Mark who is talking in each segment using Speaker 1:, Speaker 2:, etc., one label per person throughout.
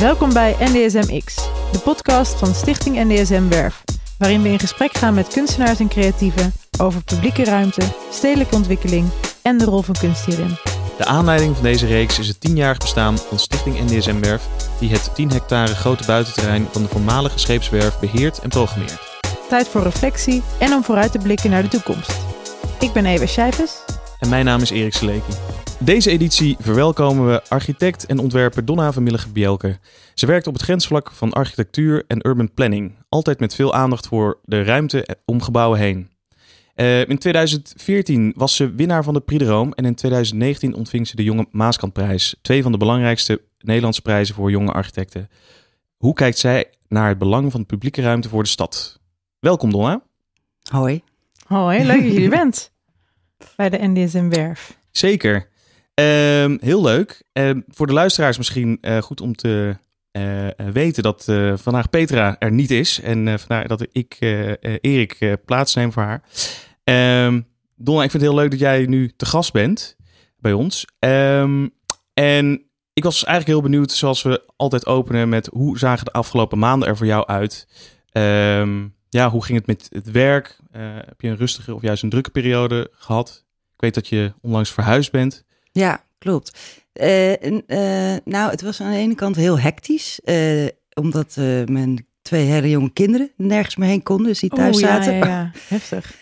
Speaker 1: Welkom bij NDSM X, de podcast van Stichting NDSM Werf, waarin we in gesprek gaan met kunstenaars en creatieven over publieke ruimte, stedelijke ontwikkeling en de rol van kunst hierin.
Speaker 2: De aanleiding van deze reeks is het tienjarig bestaan van Stichting NDSM Werf, die het 10 hectare grote buitenterrein van de voormalige scheepswerf beheert en programmeert.
Speaker 1: Tijd voor reflectie en om vooruit te blikken naar de toekomst. Ik ben Eva Schijpes.
Speaker 2: En mijn naam is Erik Seleki. Deze editie verwelkomen we architect en ontwerper Donna van Millige Ze werkt op het grensvlak van architectuur en urban planning, altijd met veel aandacht voor de ruimte om gebouwen heen. Uh, in 2014 was ze winnaar van de Prix de Rome en in 2019 ontving ze de Jonge Maaskantprijs, twee van de belangrijkste Nederlandse prijzen voor jonge architecten. Hoe kijkt zij naar het belang van de publieke ruimte voor de stad? Welkom Donna.
Speaker 3: Hoi.
Speaker 1: Hoi, leuk dat je er bent bij de NDSM Werf.
Speaker 2: Zeker. Ehm, heel leuk. Um, voor de luisteraars misschien uh, goed om te uh, weten dat vandaag Petra er niet is. En vandaar dat ik Erik plaatsneem voor haar. Um, Donna, ik vind het heel leuk dat jij nu te gast bent bij ons. en ik was eigenlijk heel benieuwd, zoals we altijd openen, met hoe zagen de afgelopen maanden er voor jou uit? ja, hoe ging het met het werk? heb je een rustige of juist een drukke periode gehad? Ik weet dat je onlangs verhuisd bent.
Speaker 3: Ja, klopt. Uh, uh, nou, het was aan de ene kant heel hectisch, uh, omdat mijn twee hele jonge kinderen nergens meer heen konden, dus die thuis
Speaker 1: oh,
Speaker 3: zaten.
Speaker 1: Ja, ja, heftig.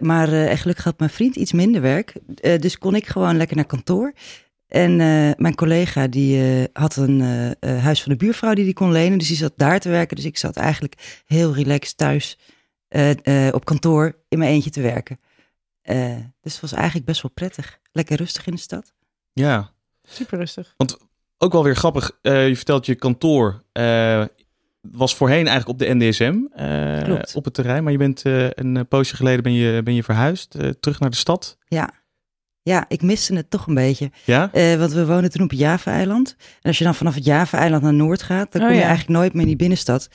Speaker 3: maar gelukkig had mijn vriend iets minder werk, dus kon ik gewoon lekker naar kantoor. En mijn collega die had een huis van de buurvrouw die die kon lenen, dus die zat daar te werken. Dus ik zat eigenlijk heel relaxed thuis op kantoor in mijn eentje te werken. Dus het was eigenlijk best wel prettig. Lekker rustig in de stad.
Speaker 2: Ja.
Speaker 1: Super rustig.
Speaker 2: Want ook wel weer grappig, uh, je vertelt je kantoor uh, was voorheen eigenlijk op de NDSM uh, op het terrein, maar je bent een poosje geleden ben je, ben je verhuisd terug naar de stad.
Speaker 3: Ja. Ja, ik miste het toch een beetje.
Speaker 2: Ja?
Speaker 3: want we wonen toen op Java-eiland. En als je dan vanaf het Java-eiland naar Noord gaat, dan oh, kom je eigenlijk nooit meer in die binnenstad.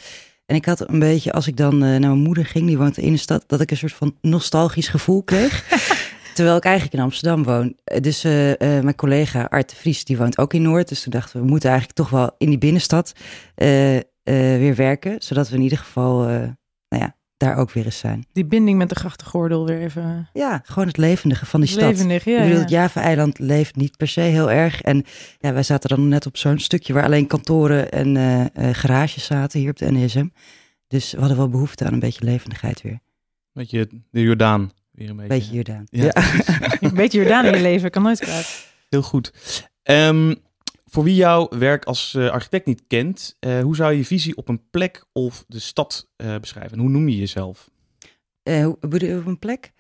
Speaker 3: En ik had een beetje, als ik dan naar mijn moeder ging, die woont in de stad, dat ik een soort van nostalgisch gevoel kreeg. Terwijl ik eigenlijk in Amsterdam woon. Eh, dus uh, uh, mijn collega Art de Vries, die woont ook in Noord. Dus toen dachten we, we moeten eigenlijk toch wel in die binnenstad weer werken. Zodat we in ieder geval, daar ook weer eens zijn.
Speaker 1: Die binding met de grachtengordel weer even...
Speaker 3: Ja, gewoon het levendige van die stad.
Speaker 1: Levendig, ja.
Speaker 3: Ik bedoel, het Java-eiland leeft niet per se heel erg. En ja, wij zaten dan net op zo'n stukje waar alleen kantoren en garages zaten hier op de NSM. Dus we hadden wel behoefte aan een beetje levendigheid weer.
Speaker 2: Beetje de Jordaan
Speaker 3: een beetje. Beetje Jordaan.
Speaker 2: Ja.
Speaker 1: een beetje Jordaan in je leven, kan nooit kwaad.
Speaker 2: Heel goed. Um, voor wie jouw werk als uh, architect niet kent, uh, hoe zou je visie op een plek of de stad uh, beschrijven? Hoe noem je jezelf?
Speaker 3: hoe bedoel je op een plek?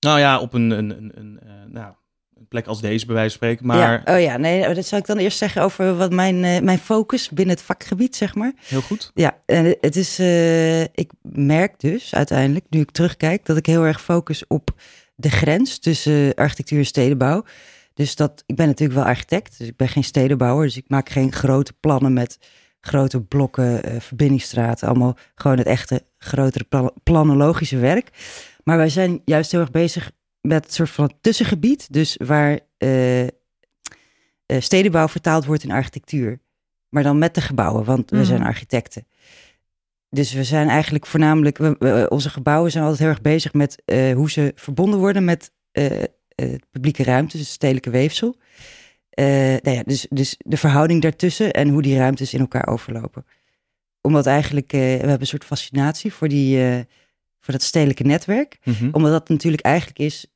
Speaker 2: Nou ja, op een, een, een, een nou, een plek als deze, bij wijze van spreken. Maar...
Speaker 3: Ja, oh ja, nee, oh, dat zou ik dan eerst zeggen over wat mijn, uh, mijn focus binnen het vakgebied, zeg maar.
Speaker 2: Heel goed.
Speaker 3: Ja, en het is, uh, ik merk dus uiteindelijk, nu ik terugkijk, dat ik heel erg focus op de grens tussen architectuur en stedenbouw. Dus dat, ik ben natuurlijk wel architect, dus ik ben geen stedenbouwer. Dus ik maak geen grote plannen met grote blokken, uh, verbindingsstraten. Allemaal gewoon het echte grotere plan planologische werk. Maar wij zijn juist heel erg bezig met een soort van tussengebied. Dus waar uh, stedenbouw vertaald wordt in architectuur. Maar dan met de gebouwen, want we zijn mhm. architecten. Dus we zijn eigenlijk voornamelijk, we, onze gebouwen zijn altijd heel erg bezig met uh, hoe ze verbonden worden met publieke ruimtes, dus stedelijke weefsel. nou ja, dus, dus de verhouding daartussen en hoe die ruimtes in elkaar overlopen. Omdat eigenlijk, we hebben een soort fascinatie voor, die, voor dat stedelijke netwerk. Mhm. Omdat dat natuurlijk eigenlijk is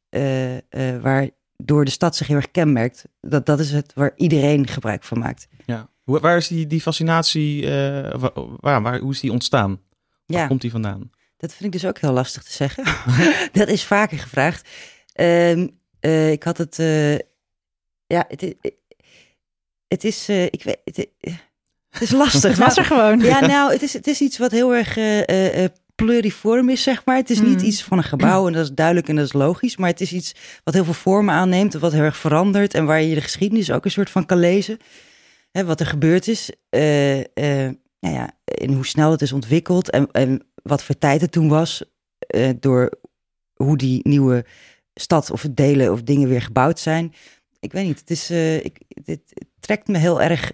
Speaker 3: waar door de stad zich heel erg kenmerkt. Dat, dat is het waar iedereen gebruik van maakt.
Speaker 2: Ja. Waar is die, die fascinatie, uh, waar, waar, hoe is die ontstaan? Waar ja. komt die vandaan?
Speaker 3: Dat vind ik dus ook heel lastig te zeggen. dat is vaker gevraagd. Um, ik had het, ja, het, het is, ik weet, het, het is lastig.
Speaker 1: Het was er gewoon.
Speaker 3: Ja, nou, het is, het is iets wat heel erg pluriform is, zeg maar. Het is niet hmm. iets van een gebouw en dat is duidelijk en dat is logisch. Maar het is iets wat heel veel vormen aanneemt en wat heel erg verandert. En waar je de geschiedenis ook een soort van kan lezen. Hè, wat er gebeurd is. Uh, uh, nou ja, en hoe snel het is ontwikkeld. En, en wat voor tijd het toen was. Uh, door hoe die nieuwe stad of delen of dingen weer gebouwd zijn. Ik weet niet, het, is, ik, dit, het trekt me heel erg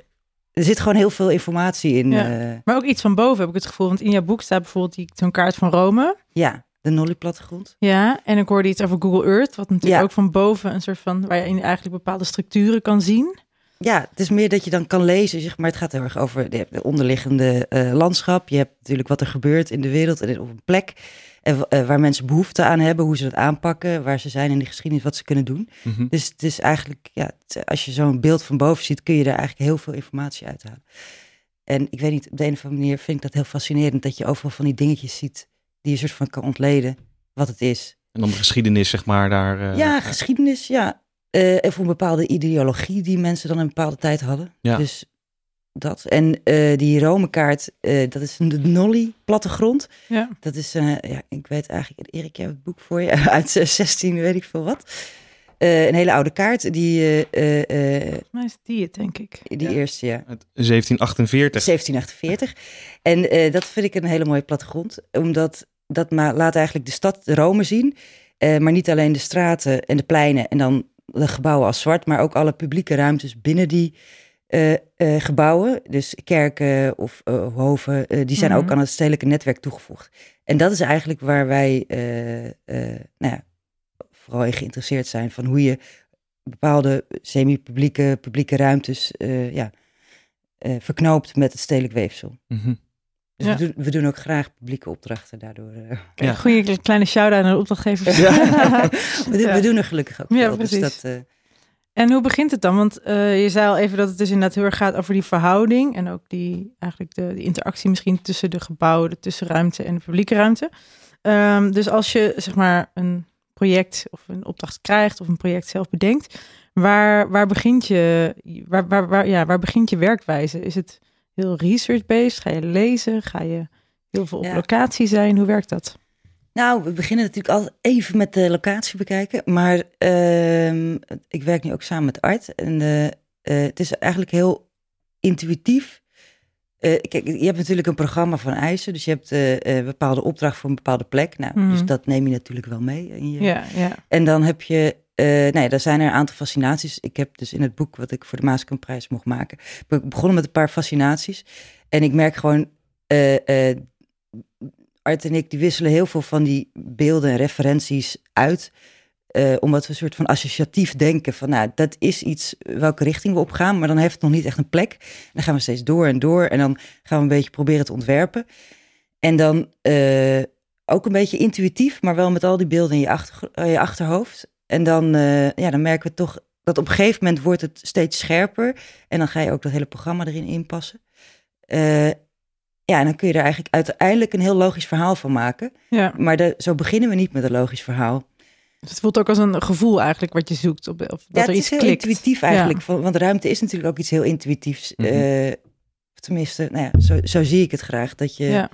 Speaker 3: er zit gewoon heel veel informatie in.
Speaker 1: Ja.
Speaker 3: Ja,
Speaker 1: Maar ook iets van boven heb ik het gevoel. Want in jouw boek staat bijvoorbeeld die- zo'n kaart van Rome.
Speaker 3: ja de Nolly-plattegrond.
Speaker 1: Ja, en ik hoorde iets over Google Earth. Wat natuurlijk
Speaker 3: Ja.
Speaker 1: ook van boven een soort van... waar je eigenlijk bepaalde structuren kan zien.
Speaker 3: Ja, het is meer dat je dan kan lezen, zeg maar. Het gaat heel erg over de de onderliggende eh, landschap. Je hebt natuurlijk wat er gebeurt in de wereld en op een plek. En, eh, waar mensen behoefte aan hebben, hoe ze dat aanpakken, waar ze zijn in de geschiedenis, wat ze kunnen doen.
Speaker 2: Mhm.
Speaker 3: Dus het is eigenlijk, ja, het- als je zo'n beeld van boven ziet, kun je er eigenlijk heel veel informatie uithalen. En ik weet niet, op de een of andere manier vind ik dat heel fascinerend, dat je overal van die dingetjes ziet die je soort van kan ontleden wat het is.
Speaker 2: En dan de geschiedenis, zeg maar, daar... eh,
Speaker 3: ja, geschiedenis, ja. Eh en voor een bepaalde ideologie die mensen dan een bepaalde tijd hadden.
Speaker 2: Ja.
Speaker 3: Dus dat. En eh, die Rome-kaart, eh, dat is een Nolly plattegrond.
Speaker 1: Ja.
Speaker 3: Dat is, eh, ja, ik weet eigenlijk, Erik, jij hebt het boek voor je, uit eh, 16, weet ik veel wat. Eh, een hele oude kaart, die, eh, eh, eh,
Speaker 1: Volgens mij is die het, denk ik.
Speaker 3: die
Speaker 2: Ja.
Speaker 3: eerste, ja.
Speaker 2: uit 1748.
Speaker 3: 1748. En eh, dat vind ik een hele mooie plattegrond, omdat dat ma- laat eigenlijk de stad Rome zien. Eh, maar niet alleen de straten en de pleinen en dan de gebouwen als zwart, maar ook alle publieke ruimtes binnen die gebouwen. Dus kerken of eh, hoven, eh, die zijn
Speaker 1: Mhm.
Speaker 3: ook aan het stedelijke netwerk toegevoegd. En dat is eigenlijk waar wij eh, eh, nou ja, vooral in geïnteresseerd zijn, van hoe je bepaalde semi-publieke publieke ruimtes eh, ja, eh, verknoopt met het stedelijk weefsel.
Speaker 2: Mhm.
Speaker 3: Dus
Speaker 1: Ja.
Speaker 3: we, doen, we doen ook graag publieke opdrachten daardoor. eh.
Speaker 2: Ja.
Speaker 1: Goede kleine shout-out aan de opdrachtgevers.
Speaker 3: we, doen,
Speaker 1: Ja.
Speaker 3: we doen er gelukkig ook
Speaker 1: Ja,
Speaker 3: veel. Dus dat, eh,
Speaker 1: En hoe begint het dan? Want eh, je zei al even dat het dus inderdaad heel erg gaat over die verhouding. En ook die, eigenlijk de, de interactie misschien tussen de gebouwen, de tussenruimte en de publieke ruimte. Ehm, dus als je zeg maar een project of een opdracht krijgt of een project zelf bedenkt, waar, waar, begint, je, waar, waar, waar, ja, waar begint je werkwijze? Is het heel research-based? Ga je lezen? Ga je heel veel op
Speaker 3: Ja.
Speaker 1: locatie zijn? Hoe werkt dat?
Speaker 3: Nou, we beginnen natuurlijk altijd even met de locatie bekijken. Maar ehm, ik werk nu ook samen met Art. En eh, eh, het is eigenlijk heel intuïtief. Eh, kijk, je hebt natuurlijk een programma van eisen. Dus je hebt een bepaalde opdracht voor een bepaalde plek. Nou,
Speaker 1: Mhm.
Speaker 3: Dus dat neem je natuurlijk wel mee. In je,
Speaker 1: Ja, ja.
Speaker 3: En dan heb je, eh nou daar zijn er een aantal fascinaties. Ik heb dus in het boek wat ik voor de Maaskamprijs mocht maken, begonnen met een paar fascinaties. En ik merk gewoon, Art en ik, die wisselen heel veel van die beelden en referenties uit. eh, omdat we een soort van associatief denken van, nou, dat is iets welke richting we op gaan, maar dan heeft het nog niet echt een plek. Dan gaan we steeds door en door en dan gaan we een beetje proberen te ontwerpen. En dan eh, ook een beetje intuïtief, maar wel met al die beelden in je, achter, je achterhoofd. En dan, eh, ja, dan merken we toch dat op een gegeven moment wordt het steeds scherper. En dan ga je ook dat hele programma erin inpassen. Ja, en dan kun je er eigenlijk uiteindelijk een heel logisch verhaal van maken.
Speaker 1: ja.
Speaker 3: Maar de, zo beginnen we niet met een logisch verhaal.
Speaker 1: Dus het voelt ook als een gevoel eigenlijk wat je zoekt. Op, of dat
Speaker 3: ja,
Speaker 1: er
Speaker 3: het
Speaker 1: iets
Speaker 3: is heel
Speaker 1: klikt.
Speaker 3: intuïtief eigenlijk. van- Want ruimte is natuurlijk ook iets heel intuïtiefs. Eh, tenminste, nou ja, zo, zo zie ik het graag. Dat je
Speaker 1: Ja.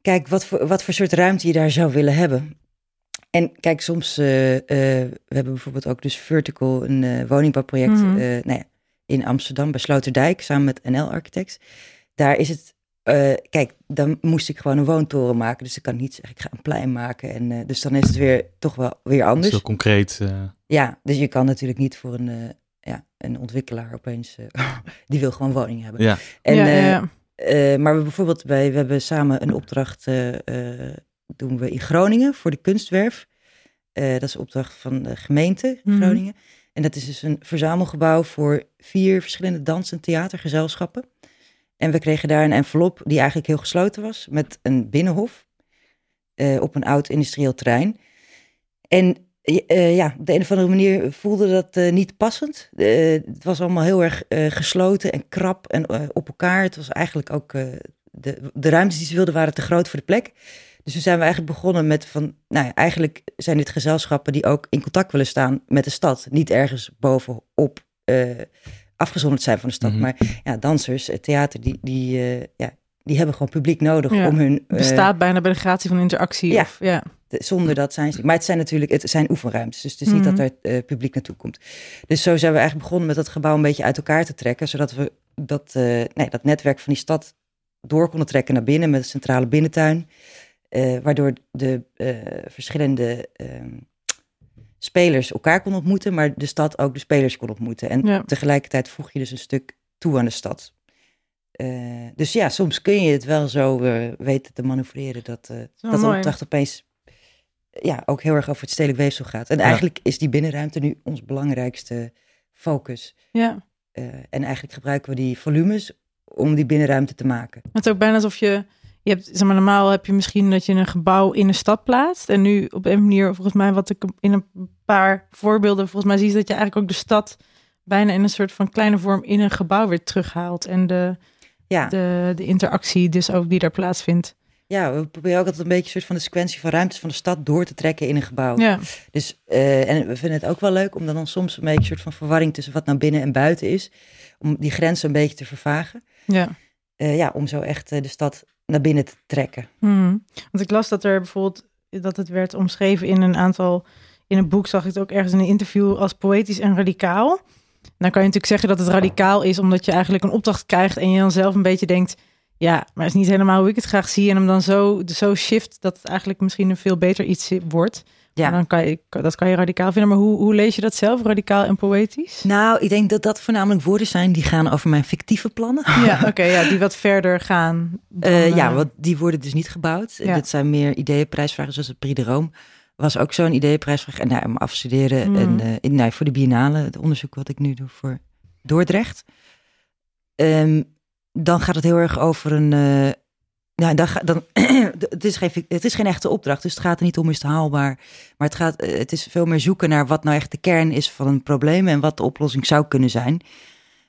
Speaker 3: kijk wat voor, wat voor soort ruimte je daar zou willen hebben. En kijk, soms, eh, eh, we hebben bijvoorbeeld ook dus Vertical, een eh, woningbouwproject
Speaker 1: Mhm.
Speaker 3: eh, nou ja, in Amsterdam bij Sloterdijk, samen met NL Architects. Daar is het, eh, kijk, dan moest ik gewoon een woontoren maken. Dus ik kan niet zeggen, ik ga een plein maken. En, eh, dus dan is het weer toch wel weer anders.
Speaker 2: heel concreet. eh,
Speaker 3: Ja, dus je kan natuurlijk niet voor een, eh, ja, een ontwikkelaar opeens, eh, die wil gewoon woningen hebben.
Speaker 2: ja.
Speaker 3: En,
Speaker 1: ja,
Speaker 3: eh,
Speaker 1: ja, ja.
Speaker 3: eh, maar we bijvoorbeeld bij, we hebben samen een opdracht eh, eh, doen we in Groningen voor de kunstwerf. Eh, dat is een opdracht van de gemeente
Speaker 1: Mhm.
Speaker 3: Groningen. En dat is dus een verzamelgebouw voor vier verschillende dans- en theatergezelschappen. En we kregen daar een envelop die eigenlijk heel gesloten was met een binnenhof eh, op een oud industrieel terrein. En eh, ja, op de een of andere manier voelde dat eh, niet passend. Het was allemaal heel erg gesloten en krap en op elkaar. Het was eigenlijk ook, de, de ruimtes die ze wilden waren te groot voor de plek. Dus toen zijn we eigenlijk begonnen met van, nou ja, eigenlijk zijn dit gezelschappen die ook in contact willen staan met de stad. Niet ergens bovenop afgezonderd zijn van de stad.
Speaker 2: Mhm.
Speaker 3: Maar ja, dansers, theater, die, die, eh, ja, die hebben gewoon publiek nodig
Speaker 1: Ja,
Speaker 3: om hun...
Speaker 1: Het
Speaker 3: eh,
Speaker 1: bestaat bijna bij de gratie van interactie.
Speaker 3: ja.
Speaker 1: Of, ja.
Speaker 3: de- zonder dat zijn ze. Maar het zijn natuurlijk het zijn oefenruimtes. Dus het is niet
Speaker 1: Mhm.
Speaker 3: dat er eh, publiek naartoe komt. Dus zo zijn we eigenlijk begonnen met dat gebouw een beetje uit elkaar te trekken. Zodat we dat, eh, nee, dat netwerk van die stad door konden trekken naar binnen met een centrale binnentuin. Eh, waardoor de eh, verschillende ehm, spelers elkaar konden ontmoeten. Maar de stad ook de spelers kon ontmoeten. En
Speaker 1: Ja.
Speaker 3: tegelijkertijd voeg je dus een stuk toe aan de stad. Eh, dus ja, soms kun je het wel zo eh, weten te manoeuvreren dat, eh,
Speaker 1: wel
Speaker 3: dat de opdracht opeens ja, ook heel erg over het stedelijk weefsel gaat. En
Speaker 2: Ja.
Speaker 3: eigenlijk is die binnenruimte nu ons belangrijkste focus.
Speaker 1: Ja.
Speaker 3: Eh, en eigenlijk gebruiken we die volumes om die binnenruimte te maken.
Speaker 1: Het is ook bijna alsof je, je hebt, zeg maar, normaal heb je misschien dat je een gebouw in een stad plaatst. En nu op een manier, volgens mij, wat ik in een paar voorbeelden volgens mij zie, is dat je eigenlijk ook de stad bijna in een soort van kleine vorm in een gebouw weer terughaalt. En de,
Speaker 3: Ja,
Speaker 1: de, de interactie dus ook die daar plaatsvindt.
Speaker 3: ja, we proberen ook altijd een beetje een soort van de sequentie van ruimtes van de stad door te trekken in een gebouw.
Speaker 1: Ja,
Speaker 3: Dus, eh, en we vinden het ook wel leuk om dan soms een beetje een soort van verwarring tussen wat nou binnen en buiten is. Om die grenzen een beetje te vervagen.
Speaker 1: ja.
Speaker 3: Eh, ja, om zo echt eh, de stad naar binnen te trekken.
Speaker 1: Hmm. Want ik las dat er bijvoorbeeld dat het werd omschreven in een aantal in een boek zag ik het ook ergens in een interview als poëtisch en radicaal. Dan kan je natuurlijk zeggen dat het radicaal is omdat je eigenlijk een opdracht krijgt en je dan zelf een beetje denkt, ja, maar is niet helemaal hoe ik het graag zie en hem dan zo zo shift dat het eigenlijk misschien een veel beter iets wordt.
Speaker 3: Ja.
Speaker 1: En dan kan je dat kan je radicaal vinden, maar hoe, hoe lees je dat zelf, radicaal en poëtisch?
Speaker 3: Nou, ik denk dat dat voornamelijk woorden zijn die gaan over mijn fictieve plannen.
Speaker 1: Ja, oké, ja, die wat verder gaan. dan,
Speaker 3: Eh, ja,
Speaker 1: eh,
Speaker 3: want die worden dus niet gebouwd.
Speaker 1: Ja.
Speaker 3: Dit zijn meer ideeënprijsvragen, zoals het Prix de Rome was ook zo'n ideeënprijsvraag. En nou, om afstuderen
Speaker 1: Mhm.
Speaker 3: en eh, in, nou, voor de biennale, het onderzoek wat ik nu doe voor Dordrecht. Ehm, dan gaat het heel erg over een... ja, dan, dan, het, is geen, het is geen echte opdracht, dus het gaat er niet om is het haalbaar. Maar het, gaat, eh, het is veel meer zoeken naar wat nou echt de kern is van een probleem en wat de oplossing zou kunnen zijn.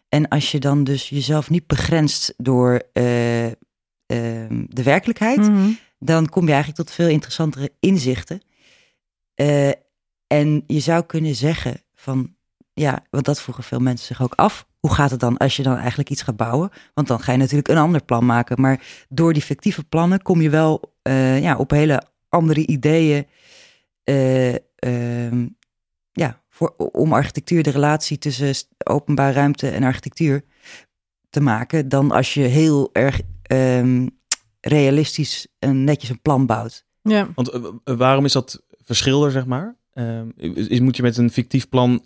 Speaker 3: En als je dan dus jezelf niet begrenst door eh, ehm, de werkelijkheid,
Speaker 1: mhm.
Speaker 3: dan kom je eigenlijk tot veel interessantere inzichten. Eh, en je zou kunnen zeggen van, ja, want dat vroegen veel mensen zich ook af. Hoe gaat het dan als je dan eigenlijk iets gaat bouwen? Want dan ga je natuurlijk een ander plan maken. Maar door die fictieve plannen kom je wel eh, ja, op hele andere ideeën. eh, ehm, ja, voor, om architectuur, de relatie tussen openbare ruimte en architectuur te maken. Dan als je heel erg ehm, realistisch en netjes een plan bouwt.
Speaker 1: Ja.
Speaker 2: Want eh, waarom is dat verschil er, zeg maar? Ehm, is, moet je met een fictief plan...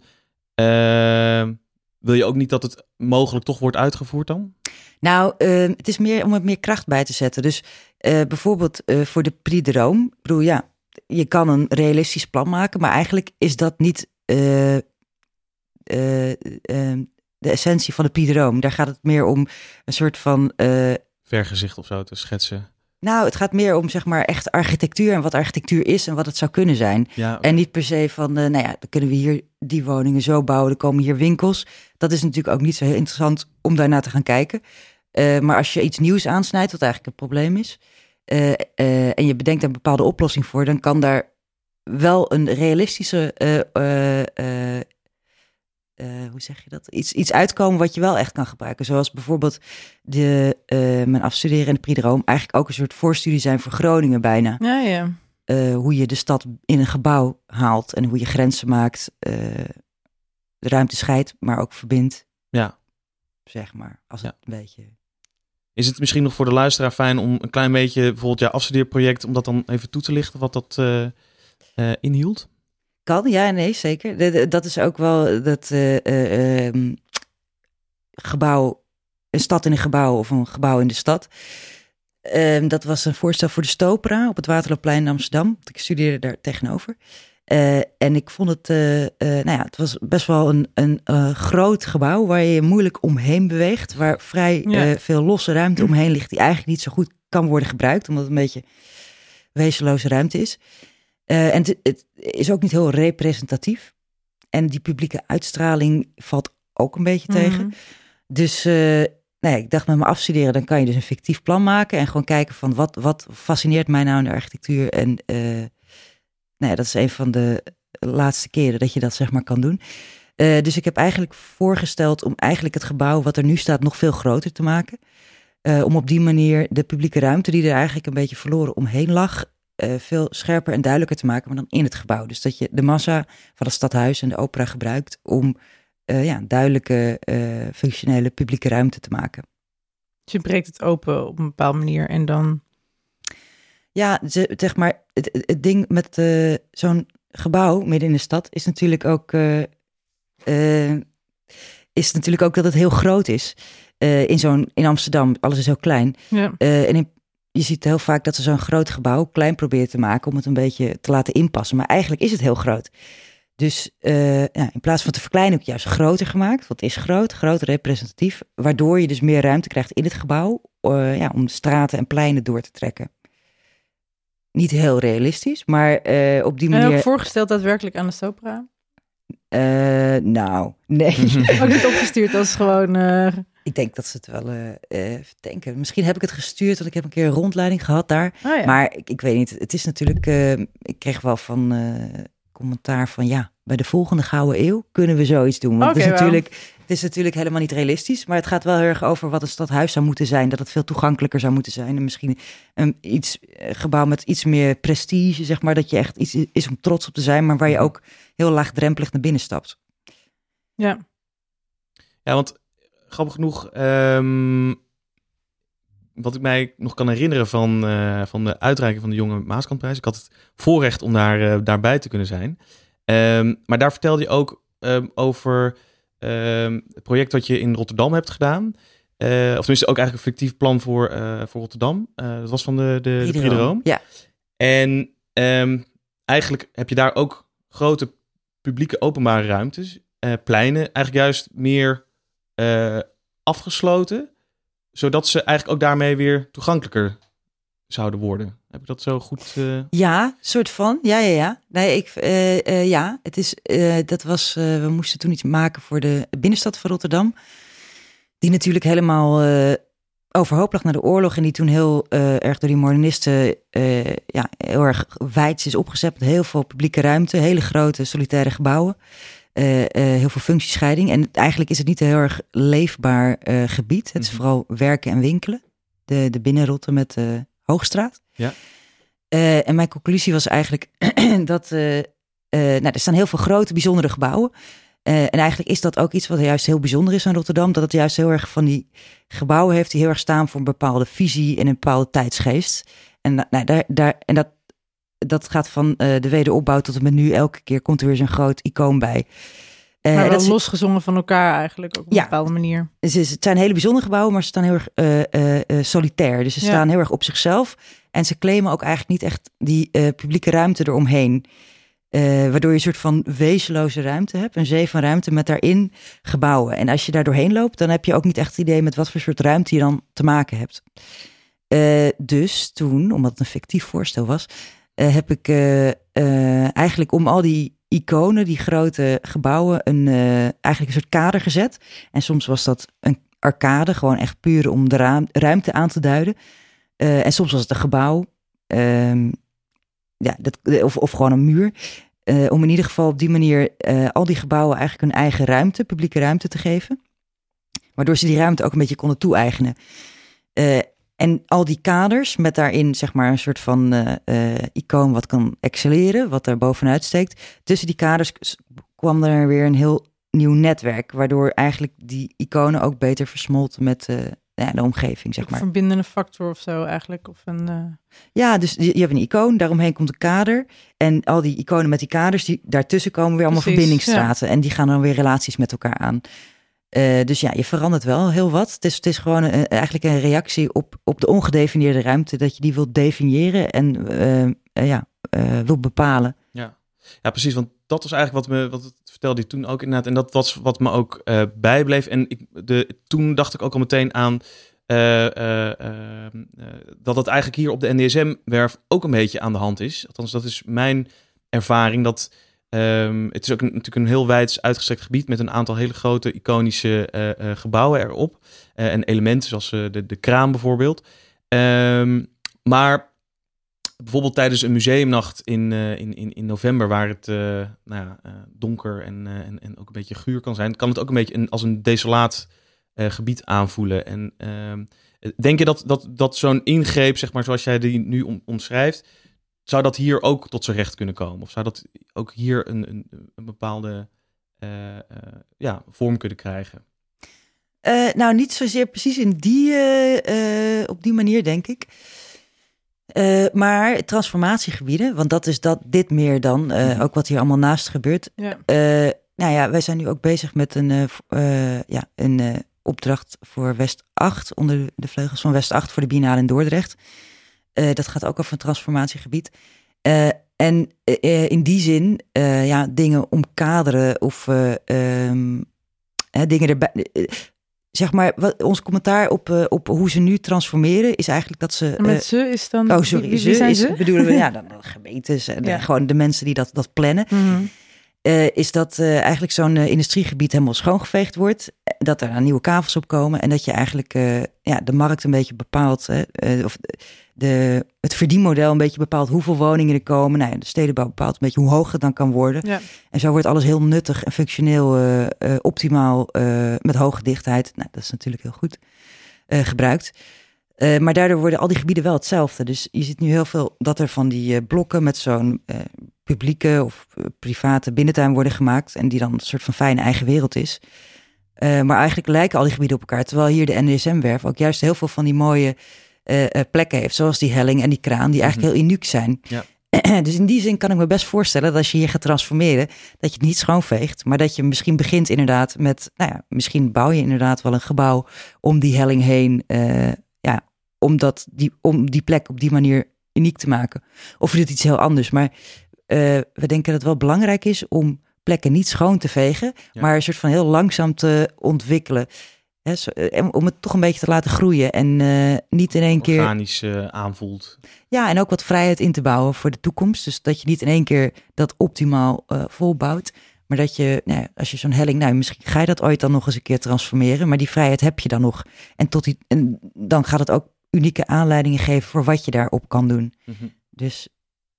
Speaker 2: ehm, wil je ook niet dat het mogelijk toch wordt uitgevoerd dan?
Speaker 3: Nou, eh, het is meer om er meer kracht bij te zetten. Dus eh, bijvoorbeeld eh, voor de Prix de Rome. Ik bedoel, ja, je kan een realistisch plan maken, maar eigenlijk is dat niet eh, eh, eh, de essentie van de Prix de Rome. Daar gaat het meer om een soort van.
Speaker 2: Vergezicht of zo te schetsen.
Speaker 3: Nou, het gaat meer om zeg maar echt architectuur en wat architectuur is en wat het zou kunnen zijn.
Speaker 2: Ja,
Speaker 3: En niet per se van, eh, nou ja, dan kunnen we hier die woningen zo bouwen, er komen hier winkels. Dat is natuurlijk ook niet zo heel interessant om daarna te gaan kijken. Eh, maar als je iets nieuws aansnijdt, wat eigenlijk een probleem is, eh, en je bedenkt een bepaalde oplossing voor, dan kan daar wel een realistische, eh, hoe zeg je dat? Iets, iets uitkomen wat je wel echt kan gebruiken. Zoals bijvoorbeeld de, eh, mijn afstuderen in de Rome eigenlijk ook een soort voorstudie zijn voor Groningen bijna
Speaker 1: Ja, ja.
Speaker 3: eh, hoe je de stad in een gebouw haalt en hoe je grenzen maakt, eh, de ruimte scheidt, maar ook verbindt,
Speaker 2: ja.
Speaker 3: zeg maar. Als
Speaker 2: Ja.
Speaker 3: het een beetje.
Speaker 2: Is het misschien nog voor de luisteraar fijn om een klein beetje... bijvoorbeeld jouw afstudeerproject... om dat dan even toe te lichten wat dat eh, eh, inhield?
Speaker 3: Kan, ja, nee, zeker. Dat is ook wel dat eh, eh, ehm, gebouw, een stad in een gebouw of een gebouw in de stad. Ehm, dat was een voorstel voor de Stopera op het Waterloopplein in Amsterdam. Ik studeerde daar tegenover. Eh, en ik vond het, nou ja, het was best wel een, een groot gebouw waar je je moeilijk omheen beweegt. Waar vrij
Speaker 1: Ja.
Speaker 3: veel losse ruimte omheen ligt die eigenlijk niet zo goed kan worden gebruikt. Omdat het een beetje wezenloze ruimte is. Eh, en het, is ook niet heel representatief. En die publieke uitstraling valt ook een beetje tegen.
Speaker 1: Mhm.
Speaker 3: Dus nou ja, ik dacht met me afstuderen, dan kan je dus een fictief plan maken. En gewoon kijken van wat, wat fascineert mij nou in de architectuur. En nou ja, dat is een van de laatste keren dat je dat zeg maar kan doen. Dus ik heb eigenlijk voorgesteld om eigenlijk het gebouw wat er nu staat nog veel groter te maken. Om op die manier de publieke ruimte die er eigenlijk een beetje verloren omheen lag, eh, veel scherper en duidelijker te maken, maar dan in het gebouw. Dus dat je de massa van het stadhuis en de opera gebruikt om eh, ja, duidelijke, eh, functionele publieke ruimte te maken.
Speaker 1: Dus je breekt het open op een bepaalde manier en dan...
Speaker 3: Ja, ze- zeg maar, het, het- ding met zo'n gebouw midden in de stad is natuurlijk ook. is natuurlijk ook dat het heel groot is. In zo'n in Amsterdam, alles is heel klein.
Speaker 1: Ja.
Speaker 3: En in- je ziet heel vaak dat ze zo'n groot gebouw klein proberen te maken om het een beetje te laten inpassen. Maar eigenlijk is het heel groot. Dus eh, ja, in plaats van te verkleinen, heb ik het juist groter gemaakt. Want het is groot, groot representatief. Waardoor je dus meer ruimte krijgt in het gebouw. eh, ja, om de straten en pleinen door te trekken. Niet heel realistisch, maar eh, op die
Speaker 1: En
Speaker 3: manier.
Speaker 1: ook voorgesteld daadwerkelijk aan de Sopra.
Speaker 3: nou, nee.
Speaker 1: Ook niet opgestuurd, is gewoon...
Speaker 3: ik denk dat ze het wel eh, eh, even denken. Misschien heb ik het gestuurd, want ik heb een keer een rondleiding gehad daar.
Speaker 1: oh ja.
Speaker 3: Maar ik, ik weet niet, het is natuurlijk, eh, ik kreeg wel van eh, commentaar van ja, bij de volgende gouden eeuw kunnen we zoiets doen. Want het,
Speaker 1: Oké,
Speaker 3: is natuurlijk, het is natuurlijk helemaal niet realistisch, maar het gaat wel heel erg over wat een stadhuis zou moeten zijn, dat het veel toegankelijker zou moeten zijn. En misschien een iets, gebouw met iets meer prestige, zeg maar, dat je echt iets is om trots op te zijn, maar waar je ook heel laagdrempelig naar binnen stapt.
Speaker 1: ja.
Speaker 2: Ja, want grappig genoeg, ehm, wat ik mij nog kan herinneren van, eh, van de uitreiking van de Jonge Maaskantprijs. Ik had het voorrecht om daar, eh, daarbij te kunnen zijn. Ehm, maar daar vertelde je ook ehm, over het project dat je in Rotterdam hebt gedaan. Eh, of tenminste ook eigenlijk een fictief plan voor, voor Rotterdam. Dat was van de, de, de.
Speaker 3: Ja,
Speaker 2: En eigenlijk heb je daar ook grote publieke openbare ruimtes, pleinen, eigenlijk juist meer eh, afgesloten, zodat ze eigenlijk ook daarmee weer toegankelijker zouden worden. Heb ik dat zo goed? eh,
Speaker 3: Ja, soort van. Ja, ja, ja. Nee, ik, eh, ja, het is, dat was, we moesten toen iets maken voor de binnenstad van Rotterdam. Die natuurlijk helemaal overhoop lag naar de oorlog. En die toen heel erg door die modernisten ja, heel erg wijd is opgezet. Met heel veel publieke ruimte, hele grote solitaire gebouwen. Eh, eh, heel veel functiescheiding. En eigenlijk is het niet een heel erg leefbaar eh, gebied. Het is
Speaker 2: Mhm.
Speaker 3: vooral werken en winkelen. De, de binnenrotte met de Hoogstraat.
Speaker 2: Ja.
Speaker 3: En mijn conclusie was eigenlijk dat nou, er staan heel veel grote, bijzondere gebouwen. En eigenlijk is dat ook iets wat juist heel bijzonder is aan Rotterdam. Dat het juist heel erg van die gebouwen heeft die heel erg staan voor een bepaalde visie en een bepaalde tijdsgeest. En, nou, daar, daar, en dat, dat gaat van eh, de wederopbouw tot en met nu. Elke keer komt er weer zo'n groot icoon bij. Eh,
Speaker 1: maar
Speaker 3: dat is-
Speaker 1: losgezongen van elkaar eigenlijk, op een
Speaker 3: Ja.
Speaker 1: bepaalde manier.
Speaker 3: ze, het zijn hele bijzondere gebouwen, maar ze staan heel erg eh, solitair. Dus ze
Speaker 1: Ja.
Speaker 3: staan heel erg op zichzelf. En ze claimen ook eigenlijk niet echt die publieke ruimte eromheen. Waardoor je een soort van wezenloze ruimte hebt. Een zee van ruimte met daarin gebouwen. En als je daar doorheen loopt, dan heb je ook niet echt het idee met wat voor soort ruimte je dan te maken hebt. Dus toen, omdat het een fictief voorstel was, eh, heb ik eh, eh, eigenlijk om al die iconen, die grote gebouwen, een, eigenlijk een soort kader gezet. En soms was dat een arcade, gewoon echt puur om de ruimte aan te duiden. En soms was het een gebouw, ehm, ja, dat, of, of gewoon een muur. Om in ieder geval op die manier al die gebouwen eigenlijk hun eigen ruimte, publieke ruimte te geven. Waardoor ze die ruimte ook een beetje konden toe-eigenen. Eh, en al die kaders met daarin zeg maar een soort van eh, eh, icoon wat kan excelleren, wat daar bovenuit steekt. Tussen die kaders kwam er weer een heel nieuw netwerk, waardoor eigenlijk die iconen ook beter versmolten met eh, ja, de omgeving, zeg
Speaker 1: Een
Speaker 3: maar.
Speaker 1: verbindende factor of zo eigenlijk. Of een,
Speaker 3: Ja, dus je, je hebt een icoon, daaromheen komt een kader. En al die iconen met die kaders, die, daartussen komen weer allemaal
Speaker 1: Precies,
Speaker 3: verbindingsstraten. En die gaan dan weer relaties met elkaar aan. Eh, dus ja, je verandert wel heel wat. Het is, het is gewoon een- eigenlijk een reactie op, op de ongedefinieerde ruimte. Dat je die wilt definiëren en eh, eh, ja, eh, wilt bepalen.
Speaker 2: Ja. ja, precies. Want dat was eigenlijk wat me, wat vertelde je toen ook inderdaad. En dat was wat me ook eh, bijbleef. En ik, de, toen dacht ik ook al meteen aan eh, eh, eh, eh, dat het eigenlijk hier op de NDSM-werf ook een beetje aan de hand is. Althans, dat is mijn ervaring. Dat ehm, het is ook natuurlijk een heel wijd uitgestrekt gebied met een aantal hele grote iconische eh, eh, gebouwen erop. Eh, en elementen zoals de, de kraam bijvoorbeeld. Ehm, maar bijvoorbeeld tijdens een museumnacht in, in, in, in november, waar het nou ja, donker en, en, en ook een beetje guur kan zijn, kan het ook een beetje een, als een desolaat gebied aanvoelen. En ehm, denk je dat, dat, dat zo'n ingreep, zeg maar, zoals jij die nu om, omschrijft, zou dat hier ook tot zijn recht kunnen komen? Of zou dat ook hier een, een, een bepaalde eh, eh, ja, vorm kunnen krijgen?
Speaker 3: Eh, nou, niet zozeer precies in die, eh, eh, op die manier, denk ik. Eh, maar transformatiegebieden, want dat is dat, dit meer dan, eh,
Speaker 1: Mhm.
Speaker 3: ook wat hier allemaal naast gebeurt.
Speaker 1: ja.
Speaker 3: Eh, nou ja, wij zijn nu ook bezig met een, eh, eh, ja, een eh, opdracht voor West 8, onder de vleugels van West 8 voor de Biennale in Dordrecht. Eh, dat gaat ook over een transformatiegebied. Eh, en eh, in die zin, ja, dingen omkaderen of eh, ehm, hè, dingen erbij. zeg maar, wat, ons commentaar op, op hoe ze nu transformeren is eigenlijk dat ze.
Speaker 1: Met ze is dan...
Speaker 3: oh, sorry.
Speaker 1: Wie,
Speaker 3: ze
Speaker 1: wie zijn
Speaker 3: is,
Speaker 1: ze?
Speaker 3: bedoelen we, ja, dan gemeentes en
Speaker 1: Ja.
Speaker 3: gewoon de mensen die dat, dat plannen
Speaker 1: Mhm.
Speaker 3: is dat eigenlijk zo'n industriegebied helemaal schoongeveegd wordt. Dat er nieuwe kavels op komen. En dat je eigenlijk ja, de markt een beetje bepaalt. Hè, of de, het verdienmodel een beetje bepaalt hoeveel woningen er komen. Nou ja, de stedenbouw bepaalt een beetje hoe hoog het dan kan worden.
Speaker 1: Ja.
Speaker 3: En zo wordt alles heel nuttig en functioneel, eh, eh, optimaal, eh, met hoge dichtheid. Nou, dat is natuurlijk heel goed gebruikt. Maar daardoor worden al die gebieden wel hetzelfde. Dus je ziet nu heel veel dat er van die blokken met zo'n publieke of private binnentuin worden gemaakt. En die dan een soort van fijne eigen wereld is. Maar eigenlijk lijken al die gebieden op elkaar. Terwijl hier de NDSM-werf ook juist heel veel van die mooie eh, eh, plekken heeft. Zoals die helling en die kraan, die eigenlijk heel uniek zijn.
Speaker 2: Ja.
Speaker 3: Dus in die zin kan ik me best voorstellen dat als je hier gaat transformeren, dat je het niet schoonveegt. Maar dat je misschien begint inderdaad met, nou ja, misschien bouw je inderdaad wel een gebouw om die helling heen. eh, ja, om, dat, die, om die plek op die manier uniek te maken. Of je doet iets heel anders. Maar we denken dat het wel belangrijk is om plekken niet schoon te vegen,
Speaker 2: Ja.
Speaker 3: maar een soort van heel langzaam te ontwikkelen. Hè, zo- eh, om het toch een beetje te laten groeien en eh, niet in één keer.
Speaker 2: Organisch eh, aanvoelt.
Speaker 3: Ja, en ook wat vrijheid in te bouwen voor de toekomst. Dus dat je niet in één keer dat optimaal volbouwt. Maar dat je, nou als je zo'n helling, nou, misschien ga je dat ooit dan nog eens een keer transformeren. Maar die vrijheid heb je dan nog. En, tot die, en dan gaat het ook unieke aanleidingen geven voor wat je daarop kan doen.
Speaker 2: Mhm.
Speaker 3: Dus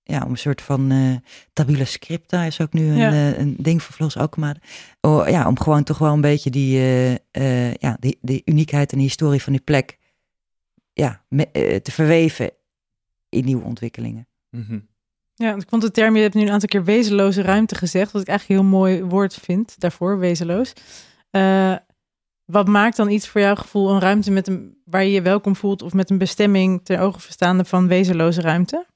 Speaker 3: ja, om een soort van eh tabula scripta is ook nu een,
Speaker 1: Ja.
Speaker 3: eh, een ding voor Floos Alkmaar. Oh, ja, om gewoon toch wel een beetje die, eh, eh, ja, die, die uniekheid en die historie van die plek ja, me- te verweven in nieuwe ontwikkelingen.
Speaker 2: Mhm.
Speaker 1: Ja, ik vond de term, je hebt nu een aantal keer wezenloze ruimte gezegd, wat ik eigenlijk een heel mooi woord vind daarvoor, wezenloos. Eh, wat maakt dan iets voor jouw gevoel een ruimte met een, waar je je welkom voelt of met een bestemming ter ogen verstaande van wezenloze ruimte?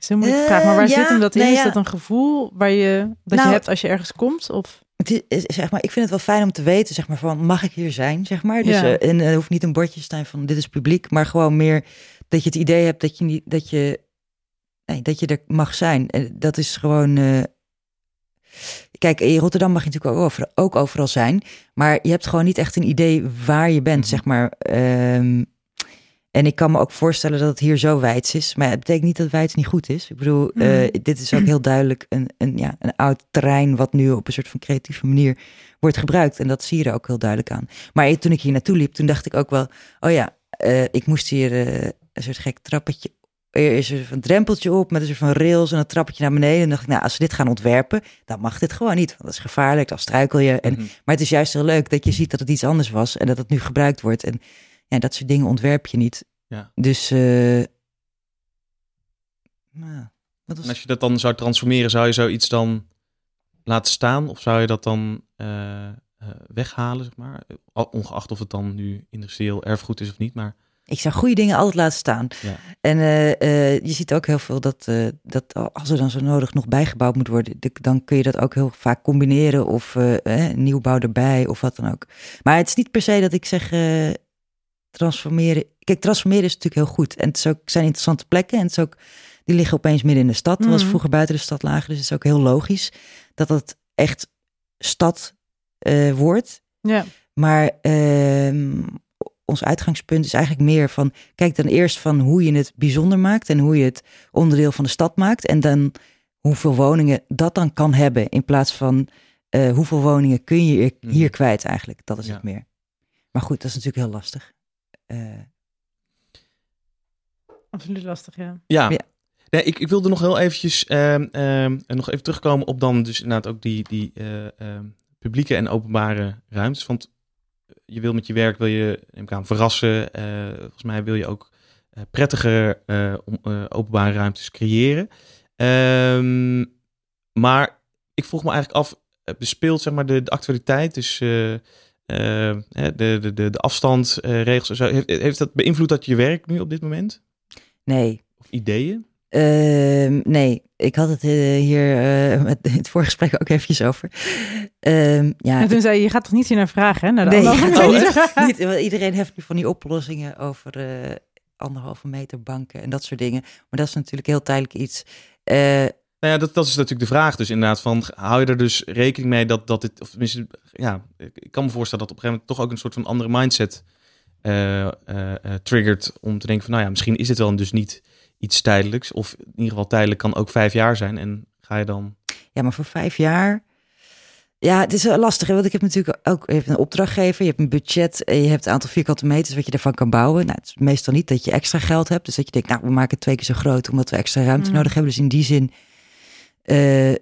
Speaker 1: Is een moeilijke
Speaker 3: Eh,
Speaker 1: vraag, maar waar
Speaker 3: ja,
Speaker 1: zit hem dat in?
Speaker 3: nee,
Speaker 1: Is dat een gevoel waar je, dat
Speaker 3: Nou,
Speaker 1: je hebt als je ergens komt? Of?
Speaker 3: Het is, is- zeg maar, ik vind het wel fijn om te weten, zeg maar, van mag ik hier zijn, zeg maar. Dus,
Speaker 1: Ja.
Speaker 3: eh, en er hoeft niet een bordje te staan van dit is publiek, maar gewoon meer dat je het idee hebt dat je niet, dat je, nee, dat je er mag zijn. En dat is gewoon. eh, kijk, in Rotterdam mag je natuurlijk ook, over, ook overal zijn, maar je hebt gewoon niet echt een idee waar je bent,
Speaker 2: Mhm.
Speaker 3: zeg maar. Ehm, en ik kan me ook voorstellen dat het hier zo wijds is. Maar het betekent niet dat wijds niet goed is. Ik bedoel, eh,
Speaker 1: Mhm.
Speaker 3: dit is ook heel duidelijk een, een, ja, een oud terrein... wat nu op een soort van creatieve manier wordt gebruikt. En dat zie je er ook heel duidelijk aan. Maar toen ik hier naartoe liep, toen dacht ik ook wel... oh ja, eh, ik moest hier eh, een soort gek trappetje... Er is er een drempeltje op met een soort van rails en een trappetje naar beneden. En dacht ik, nou, als we dit gaan ontwerpen, dan mag dit gewoon niet. Want dat is gevaarlijk, dan struikel je. En
Speaker 2: Mhm.
Speaker 3: maar het is juist heel leuk dat je ziet dat het iets anders was en dat het nu gebruikt wordt. En ja, dat soort dingen ontwerp je niet.
Speaker 2: Ja.
Speaker 3: Dus, eh nou, wat was
Speaker 2: En als je dat dan zou transformeren, zou je zoiets dan laten staan? Of zou je dat dan eh, eh, weghalen, zeg maar? Ongeacht of het dan nu industrieel erfgoed is of niet, maar...
Speaker 3: Ik zou goede dingen altijd laten staan.
Speaker 2: Ja.
Speaker 3: En je ziet ook heel veel dat, dat als er dan zo nodig nog bijgebouwd moet worden, de- dan kun je dat ook heel vaak combineren of eh, nieuwbouw erbij of wat dan ook. Maar het is niet per se dat ik zeg transformeren. Kijk, transformeren is natuurlijk heel goed. En het is ook, zijn interessante plekken en het is ook, die liggen opeens midden in de stad, ze
Speaker 1: Mhm.
Speaker 3: vroeger buiten de stad lagen. Dus het is ook heel logisch dat het echt stad eh, wordt.
Speaker 1: Ja,
Speaker 3: Maar ehm, ons uitgangspunt is eigenlijk meer van, kijk dan eerst van hoe je het bijzonder maakt en hoe je het onderdeel van de stad maakt. En dan hoeveel woningen dat dan kan hebben in plaats van eh, hoeveel woningen kun je hier,
Speaker 2: Mhm.
Speaker 3: hier kwijt eigenlijk. Dat is
Speaker 2: Ja.
Speaker 3: het meer. Maar goed, dat is natuurlijk heel lastig. Eh,
Speaker 1: absoluut lastig, ja.
Speaker 2: Ja.
Speaker 3: Ja.
Speaker 2: Nee, ik, ik wilde nog heel eventjes ehm, ehm, nog even terugkomen op dan dus inderdaad ook die, die eh, ehm, publieke en openbare ruimtes. Want je wil met je werk wil je neem ik aan, verrassen. Eh, volgens mij wil je ook eh, prettige eh, om- eh, openbare ruimtes creëren. Ehm, maar ik vroeg me eigenlijk af, eh, bespeelt zeg maar de, de actualiteit, dus eh, eh, de, de, de, de afstandsregels zo, heeft, heeft dat beïnvloed dat je werk nu op dit moment?
Speaker 3: nee,
Speaker 2: Of ideeën?
Speaker 3: Ehm, nee, ik had het eh, hier uh, met in het voorgesprek ook eventjes over. Ehm, ja,
Speaker 1: en toen zei je, je gaat toch niet hier naar vragen, hè? Naar de
Speaker 3: nee,
Speaker 1: anderhalve
Speaker 3: niet, niet, iedereen heeft nu van die oplossingen over uh, anderhalve meter banken en dat soort dingen. Maar dat is natuurlijk heel tijdelijk iets.
Speaker 2: Nou ja, dat, dat is natuurlijk de vraag dus inderdaad van, hou je er dus rekening mee dat, dat dit, of tenminste, ja, ik kan me voorstellen dat op een gegeven moment toch ook een soort van andere mindset triggert om te denken van, nou ja, misschien is dit wel dus niet iets tijdelijks. Of in ieder geval tijdelijk kan ook vijf jaar zijn. En ga je dan.
Speaker 3: Ja, maar voor vijf jaar. Ja, het is lastig. Hè? Want ik heb natuurlijk ook je hebt een opdrachtgever, je hebt een budget en je hebt een aantal vierkante meters wat je ervan kan bouwen. Nou, het is meestal niet dat je extra geld hebt. Dus dat je denkt, nou, we maken het twee keer zo groot omdat we extra ruimte mm. nodig hebben. Dus in die zin, uh,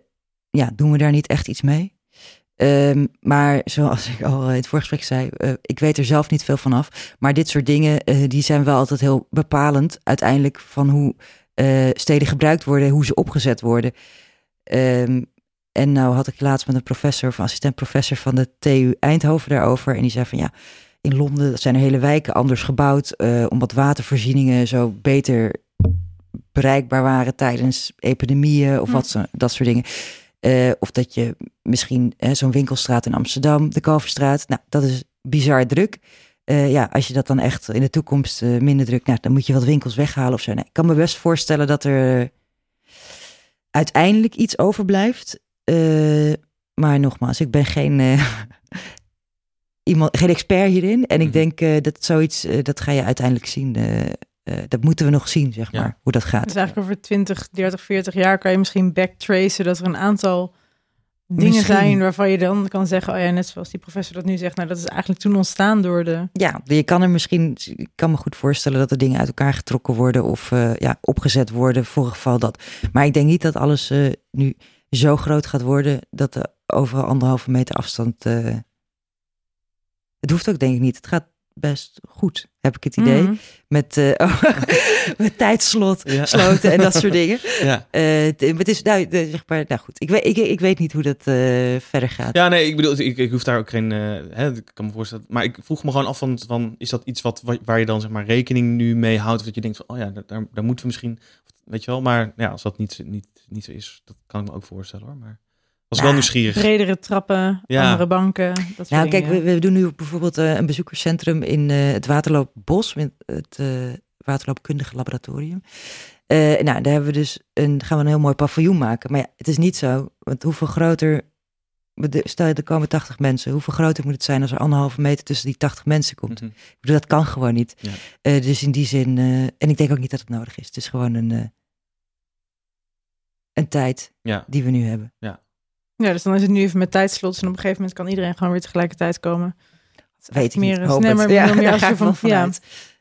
Speaker 3: ja, doen we daar niet echt iets mee. Um, maar zoals ik al in het voorgesprek zei, uh, ik weet er zelf niet veel van af. Maar dit soort dingen, uh, die zijn wel altijd heel bepalend uiteindelijk van hoe steden gebruikt worden, hoe ze opgezet worden. Um, en nou had ik laatst met een professor of assistent-professor van de TU Eindhoven daarover. En die zei van ja, in Londen zijn er hele wijken anders gebouwd, omdat watervoorzieningen zo beter bereikbaar waren tijdens epidemieën of wat, dat soort dingen. Uh, of dat je misschien zo'n winkelstraat in Amsterdam, de Kalverstraat. Nou, dat is bizar druk. Uh, ja, als je dat dan echt in de toekomst minder druk, nou, dan moet je wat winkels weghalen of zo. Nee, ik kan me best voorstellen dat er uiteindelijk iets overblijft. maar nogmaals, ik ben geen, iemand, geen expert hierin. En ik mhm. denk dat zoiets, dat ga je uiteindelijk zien. Dat moeten we nog zien, zeg maar, hoe dat gaat.
Speaker 1: Dus eigenlijk over 20, 30, 40 jaar kan je misschien backtracen dat er een aantal dingen zijn waarvan je dan kan zeggen, oh ja, net zoals die professor dat nu zegt, nou dat is eigenlijk toen ontstaan door de.
Speaker 3: Ja, je kan er misschien, ik kan me goed voorstellen dat er dingen uit elkaar getrokken worden of uh, ja, opgezet worden voor geval dat. Maar ik denk niet dat alles uh, nu zo groot gaat worden dat er over anderhalve meter afstand. Uh, het hoeft ook denk ik niet. Het gaat best goed, heb ik het idee. Mhm. Met, uh, met tijdslot, sloten en dat soort dingen. Ja. Uh, het, is, nou, zeg maar, nou goed, ik weet, ik, ik weet niet hoe dat uh, verder gaat.
Speaker 2: Ja, nee, ik bedoel, ik, ik hoef daar ook geen, hè, ik kan me voorstellen, maar ik vroeg me gewoon af van, van is dat iets wat, waar je dan zeg maar rekening nu mee houdt, of dat je denkt van, oh ja, daar, daar moeten we misschien, weet je wel, maar ja, als dat niet, niet, niet zo is, dat kan ik me ook voorstellen hoor, maar was wel nieuwsgierig.
Speaker 1: Bredere trappen, andere banken. Dat
Speaker 3: nou, kijk, we, we, doen nu bijvoorbeeld uh, een bezoekerscentrum in uh, het Waterloopbos, het uh, Waterloopkundige Laboratorium. nou, daar hebben we dus een, gaan we een heel mooi paviljoen maken. Maar ja, het is niet zo, want hoeveel groter, stel je er komen 80 mensen, hoeveel groter moet het zijn als er anderhalve meter tussen die 80 mensen komt? Mm -hmm. bedoel, dat kan gewoon niet. Ja. dus in die zin, en ik denk ook niet dat het nodig is. Het is gewoon een, een tijd ja. die we nu hebben.
Speaker 2: Ja.
Speaker 1: Ja, dus dan is het nu even met tijdslots en op een gegeven moment kan iedereen gewoon weer tegelijkertijd komen.
Speaker 3: Weet ik
Speaker 1: meer,
Speaker 3: niet,
Speaker 1: hoop nee, maar ja, meer als je van,
Speaker 3: ja,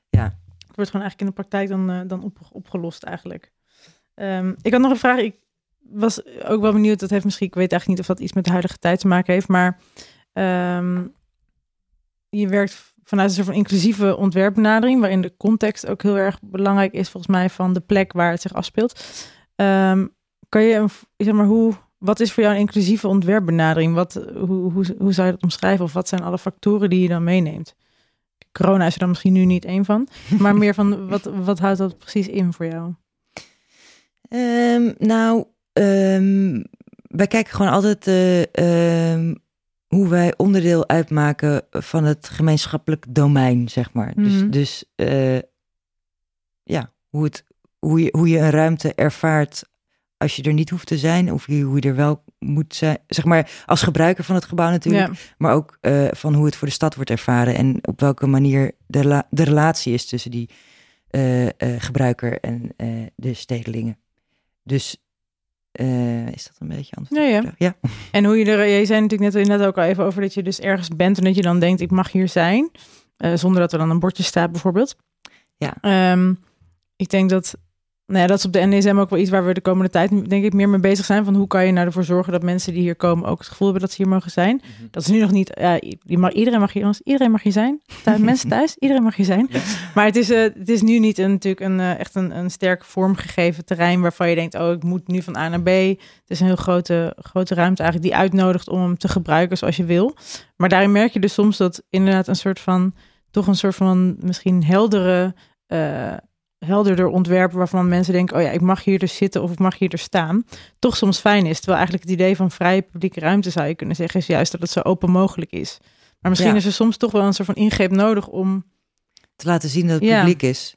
Speaker 3: ja.
Speaker 1: Het wordt gewoon eigenlijk in de praktijk dan, uh, dan op, opgelost eigenlijk. Um, ik had nog een vraag. Ik was ook wel benieuwd. Dat heeft misschien, ik weet eigenlijk niet of dat iets met de huidige tijd te maken heeft, maar um, je werkt vanuit een soort van inclusieve ontwerpbenadering, waarin de context ook heel erg belangrijk is, volgens mij, van de plek waar het zich afspeelt. Um, kan je, een, zeg maar, hoe wat is voor jou een inclusieve ontwerpbenadering? Wat, hoe, hoe, hoe zou je dat omschrijven? Of wat zijn alle factoren die je dan meeneemt? Corona is er dan misschien nu niet één van. Maar meer van, wat, wat houdt dat precies in voor jou?
Speaker 3: Um, nou, um, wij kijken gewoon altijd uh, hoe wij onderdeel uitmaken van het gemeenschappelijk domein, zeg maar. Dus, mhm. dus uh, ja, hoe, het, hoe, je, hoe je een ruimte ervaart als je er niet hoeft te zijn, of hoe je er wel moet zijn, zeg maar als gebruiker van het gebouw natuurlijk, maar ook uh, van hoe het voor de stad wordt ervaren en op welke manier de, de relatie is tussen die uh, uh, gebruiker en de stedelingen. Dus is dat een beetje anders?
Speaker 1: Ja, ja. ja. En hoe je er, jij zei natuurlijk net, net ook al even over dat je dus ergens bent en dat je dan denkt, ik mag hier zijn, zonder dat er dan een bordje staat bijvoorbeeld.
Speaker 3: Ja.
Speaker 1: Um, ik denk dat nou ja, dat is op de NSM ook wel iets waar we de komende tijd denk ik meer mee bezig zijn. Van hoe kan je nou ervoor zorgen dat mensen die hier komen ook het gevoel hebben dat ze hier mogen zijn. Mhm. Dat is nu nog niet, ja, mag, iedereen, mag hier, iedereen mag hier zijn. Thuis, mensen thuis, iedereen mag hier zijn. Maar het is, uh, het is nu niet een, natuurlijk een, uh, echt een, een sterk vormgegeven terrein waarvan je denkt, oh ik moet nu van A naar B. Het is een heel grote, grote ruimte eigenlijk die uitnodigt om hem te gebruiken zoals je wil. Maar daarin merk je dus soms dat inderdaad een soort van, toch een soort van misschien heldere... Uh, helderder ontwerpen waarvan mensen denken, oh ja, ik mag hier dus zitten of ik mag hier dus staan, toch soms fijn is. Terwijl eigenlijk het idee van vrije publieke ruimte zou je kunnen zeggen, is juist dat het zo open mogelijk is. Maar misschien
Speaker 3: Ja.
Speaker 1: is er soms toch wel een soort van ingreep nodig om.
Speaker 3: te laten zien dat het
Speaker 1: Ja.
Speaker 3: publiek is.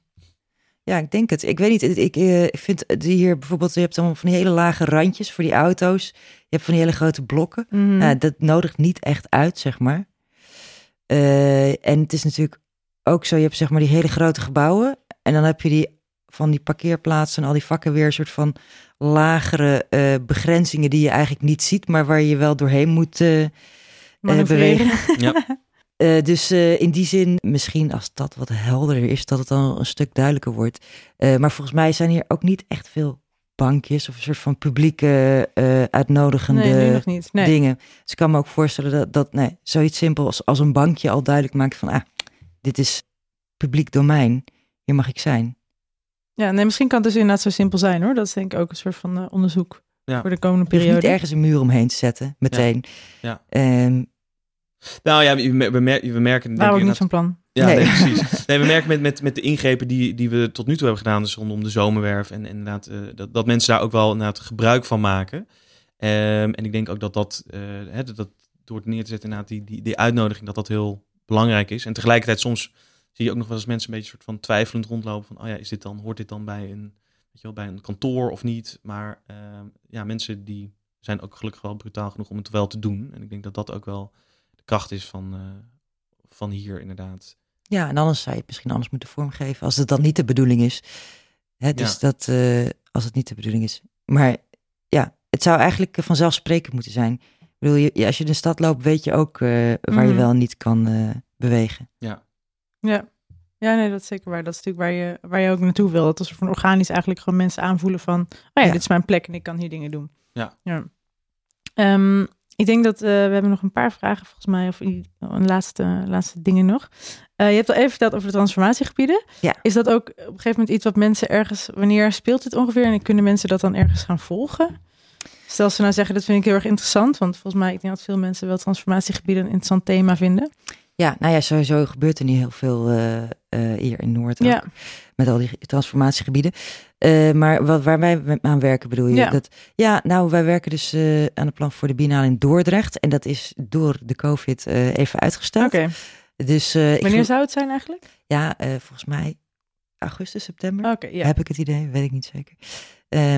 Speaker 3: Ja, ik denk het. Ik weet niet. Ik, eh, ik vind die hier bijvoorbeeld, je hebt dan van die hele lage randjes voor die auto's. Je hebt van die hele grote blokken.
Speaker 1: Mhm.
Speaker 3: Dat nodigt niet echt uit, zeg maar. Eh, en het is natuurlijk ook zo, je hebt zeg maar die hele grote gebouwen. En dan heb je die van die parkeerplaatsen en al die vakken weer een soort van lagere eh, begrenzingen die je eigenlijk niet ziet, maar waar je wel doorheen moet
Speaker 1: Manoeuvreren.
Speaker 3: bewegen.
Speaker 2: Ja.
Speaker 3: Eh, dus eh, in die zin, misschien als dat wat helderder is, dat het dan een stuk duidelijker wordt. Eh, maar volgens mij zijn hier ook niet echt veel bankjes of een soort van publieke eh, uitnodigende
Speaker 1: Nee, nu nog niet. Nee.
Speaker 3: dingen. Dus ik kan me ook voorstellen dat, dat nee, zoiets simpel als, als een bankje al duidelijk maakt van, ah, dit is publiek domein, hier mag ik zijn.
Speaker 1: Ja, nee, misschien kan het dus inderdaad zo simpel zijn hoor. Dat is denk ik ook een soort van eh, onderzoek
Speaker 2: Ja.
Speaker 1: voor de komende
Speaker 3: hoeft niet
Speaker 1: periode.
Speaker 3: ergens een muur omheen te zetten, meteen.
Speaker 2: Ja.
Speaker 3: Ehm,
Speaker 2: Nou ja, we, mer- we, mer- we merken... ik
Speaker 1: ook niet van plan.
Speaker 2: Ja,
Speaker 3: Nee.
Speaker 2: nee. precies. Nee, we merken met, met, met de ingrepen die, die we tot nu toe hebben gedaan, dus rondom de zomerwerf, en, en inderdaad, eh, dat, dat mensen daar ook wel inderdaad gebruik van maken. Ehm, en ik denk ook dat dat, eh, hè, dat, dat door het neer te zetten, inderdaad, die, die, die uitnodiging, dat dat heel belangrijk is. En tegelijkertijd soms zie je ook nog wel eens mensen een beetje soort van twijfelend rondlopen van, oh ja, is dit dan, hoort dit dan bij een, weet je wel, bij een kantoor of niet? Maar ehm, ja, mensen die zijn ook gelukkig wel brutaal genoeg om het wel te doen. En ik denk dat dat ook wel de kracht is van, eh, van hier inderdaad.
Speaker 3: Ja, en anders zou je het misschien anders moeten vormgeven als het dan niet de bedoeling is. Hè, dus
Speaker 2: Ja.
Speaker 3: dat, eh, als het niet de bedoeling is. Maar ja, het zou eigenlijk eh, vanzelfsprekend moeten zijn. Ik bedoel, je, als je in de stad loopt, weet je ook waar je
Speaker 1: Mhm.
Speaker 3: wel en niet kan bewegen.
Speaker 1: Ja. Ja, nee, dat is zeker waar. Dat is natuurlijk waar je, waar je ook naartoe wil. Dat is van organisch eigenlijk gewoon mensen aanvoelen van... oh ja,
Speaker 3: Ja.
Speaker 1: dit is mijn plek en ik kan hier dingen doen.
Speaker 2: Ja.
Speaker 1: Ehm, ik denk dat eh, we hebben nog een paar vragen volgens mij. Of i- een laatste, laatste dingen nog. Eh, je hebt al even verteld over de transformatiegebieden.
Speaker 3: Ja.
Speaker 1: Is dat ook op een gegeven moment iets wat mensen ergens... Wanneer speelt dit ongeveer? En kunnen mensen dat dan ergens gaan volgen? Stel ze nou zeggen, dat vind ik heel erg interessant. Want volgens mij, ik denk dat veel mensen wel transformatiegebieden een interessant thema vinden.
Speaker 3: Ja, nou ja, sowieso gebeurt er niet heel veel eh, eh, hier in Noord
Speaker 1: Ja.
Speaker 3: met al die transformatiegebieden. Eh, maar wat, waar wij aan werken bedoel je?
Speaker 1: Ja.
Speaker 3: Dat, ja, nou, wij werken dus aan het plan voor de Biennale in Dordrecht. En dat is door de COVID even uitgesteld.
Speaker 1: Oké,
Speaker 3: Dus ik
Speaker 1: wanneer
Speaker 3: gel-
Speaker 1: zou het zijn eigenlijk?
Speaker 3: Ja, volgens mij augustus, september.
Speaker 1: Oké, ja.
Speaker 3: Heb ik het idee? Weet ik niet zeker.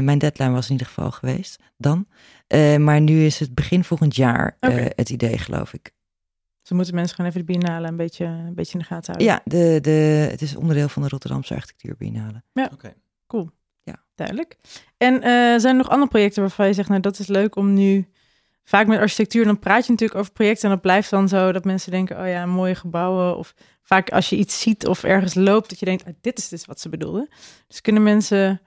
Speaker 3: Mijn deadline was in ieder geval geweest dan. Maar nu is het begin volgend jaar het idee, geloof ik.
Speaker 1: Ze moeten mensen gewoon even de biennale een beetje, een beetje in de gaten houden.
Speaker 3: Ja, de, de, het is onderdeel van de Rotterdamse Architectuurbiennale.
Speaker 2: Oké.
Speaker 1: Duidelijk. En eh, zijn er nog andere projecten waarvan je zegt, nou dat is leuk om nu... Vaak met architectuur, dan praat je natuurlijk over projecten en dat blijft dan zo dat mensen denken, oh ja, mooie gebouwen. Of vaak als je iets ziet of ergens loopt, dat je denkt, ah, dit is dus wat ze bedoelden. Dus kunnen mensen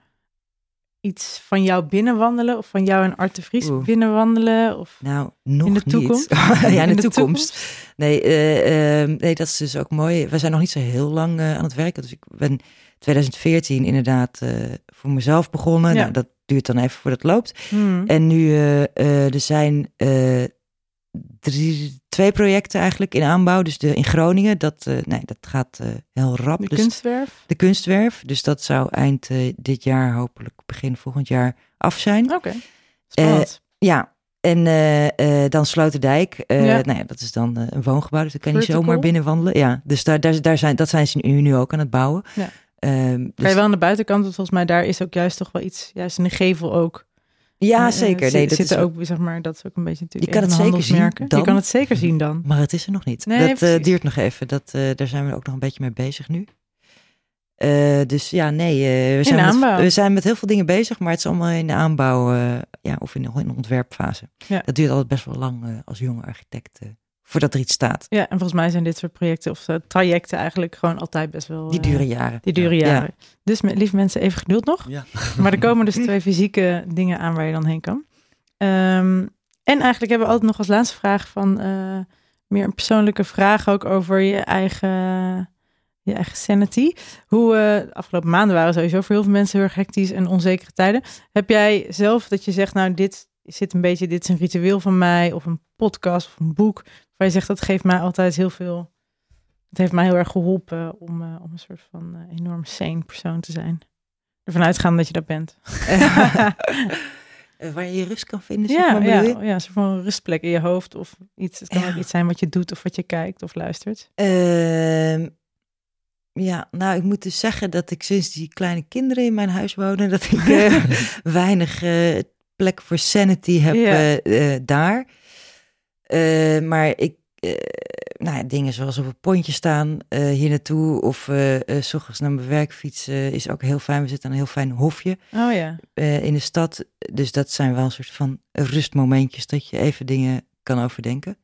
Speaker 1: iets van jou binnenwandelen of van jou en Art de Vries
Speaker 3: Oeh.
Speaker 1: binnenwandelen? Of...
Speaker 3: Nou, nog
Speaker 1: de
Speaker 3: niet.
Speaker 1: toekomst?
Speaker 3: ja, in de,
Speaker 1: In de
Speaker 3: toekomst. Nee, eh, eh, nee, dat is dus ook mooi. We zijn nog niet zo heel lang eh, aan het werken. Dus ik ben 2014 inderdaad eh, voor mezelf begonnen.
Speaker 1: Ja.
Speaker 3: Nou, dat duurt dan even voordat het loopt.
Speaker 1: Hmm.
Speaker 3: En nu, er zijn drie, twee projecten eigenlijk in aanbouw. Dus de in Groningen, dat, eh, nee, dat gaat eh, heel rap.
Speaker 1: de
Speaker 3: dus
Speaker 1: kunstwerf?
Speaker 3: de kunstwerf. Dus dat zou eind eh, dit jaar, hopelijk begin volgend jaar, af zijn.
Speaker 1: Oké, spannend.
Speaker 3: Ja, en dan Sloterdijk.
Speaker 1: Ja.
Speaker 3: Nou ja, dat is dan een woongebouw, dus daar kan je zomaar binnenwandelen. Ja, dus daar, daar, daar zijn, dat zijn ze nu, nu ook aan het bouwen.
Speaker 1: Ja. Kan
Speaker 3: dus-
Speaker 1: je wel aan de buitenkant, want volgens mij daar is ook juist toch wel iets, juist in de gevel ook.
Speaker 3: Ja,
Speaker 1: Eh,
Speaker 3: zeker.
Speaker 1: zit-
Speaker 3: Nee, dat
Speaker 1: zitten
Speaker 3: is
Speaker 1: ook, zeg maar, dat is ook een beetje natuurlijk.
Speaker 3: Je kan het zeker zien dan.
Speaker 1: Je kan het zeker zien dan.
Speaker 3: Maar het is er nog niet.
Speaker 1: Nee,
Speaker 3: dat eh, duurt nog even. Dat, eh, daar zijn we ook nog een beetje mee bezig nu. Dus ja, nee, we, zijn met, we zijn met heel veel dingen bezig, maar het is allemaal in de aanbouw ja, of in de, in de ontwerpfase.
Speaker 1: Ja.
Speaker 3: Dat duurt altijd best wel lang als jonge architect voordat er iets staat.
Speaker 1: Ja, en volgens mij zijn dit soort projecten of eh, trajecten eigenlijk gewoon altijd best wel.
Speaker 3: Die
Speaker 1: eh,
Speaker 3: duren jaren.
Speaker 1: die duren
Speaker 3: Ja.
Speaker 1: jaren. Dus met, lieve mensen, even geduld nog.
Speaker 2: Ja.
Speaker 1: Maar er komen dus twee fysieke dingen aan waar je dan heen kan. Ehm, en eigenlijk hebben we altijd nog als laatste vraag van eh, meer een persoonlijke vraag ook over je eigen, je eigen sanity. Hoe eh, de afgelopen maanden waren sowieso voor heel veel mensen heel erg hectisch en onzekere tijden. Heb jij zelf dat je zegt, nou dit zit een beetje, dit is een ritueel van mij of een podcast of een boek waar je zegt dat geeft mij altijd heel veel het heeft mij heel erg geholpen om, eh, om een soort van eh, enorm sane persoon te zijn. Ervan uitgaan dat je dat bent.
Speaker 3: Waar je je rust kan vinden, zeg
Speaker 1: ja,
Speaker 3: maar,
Speaker 1: ja, een soort van rustplek in je hoofd of iets. Het kan
Speaker 3: Ja.
Speaker 1: ook iets zijn wat je doet of wat je kijkt of luistert.
Speaker 3: Ehm, ja, nou, ik moet dus zeggen dat ik sinds die kleine kinderen in mijn huis wonen, dat ik eh, weinig plek voor sanity heb
Speaker 1: Ja.
Speaker 3: daar. Eh, maar ik, eh, nou ja, dingen zoals op een pontje staan eh, hier naartoe of eh eh, s ochtends naar mijn werk fietsen is ook heel fijn. We zitten aan een heel fijn hofje
Speaker 1: Oh ja.
Speaker 3: eh, in de stad. Dus dat zijn wel een soort van rustmomentjes dat je even dingen kan overdenken.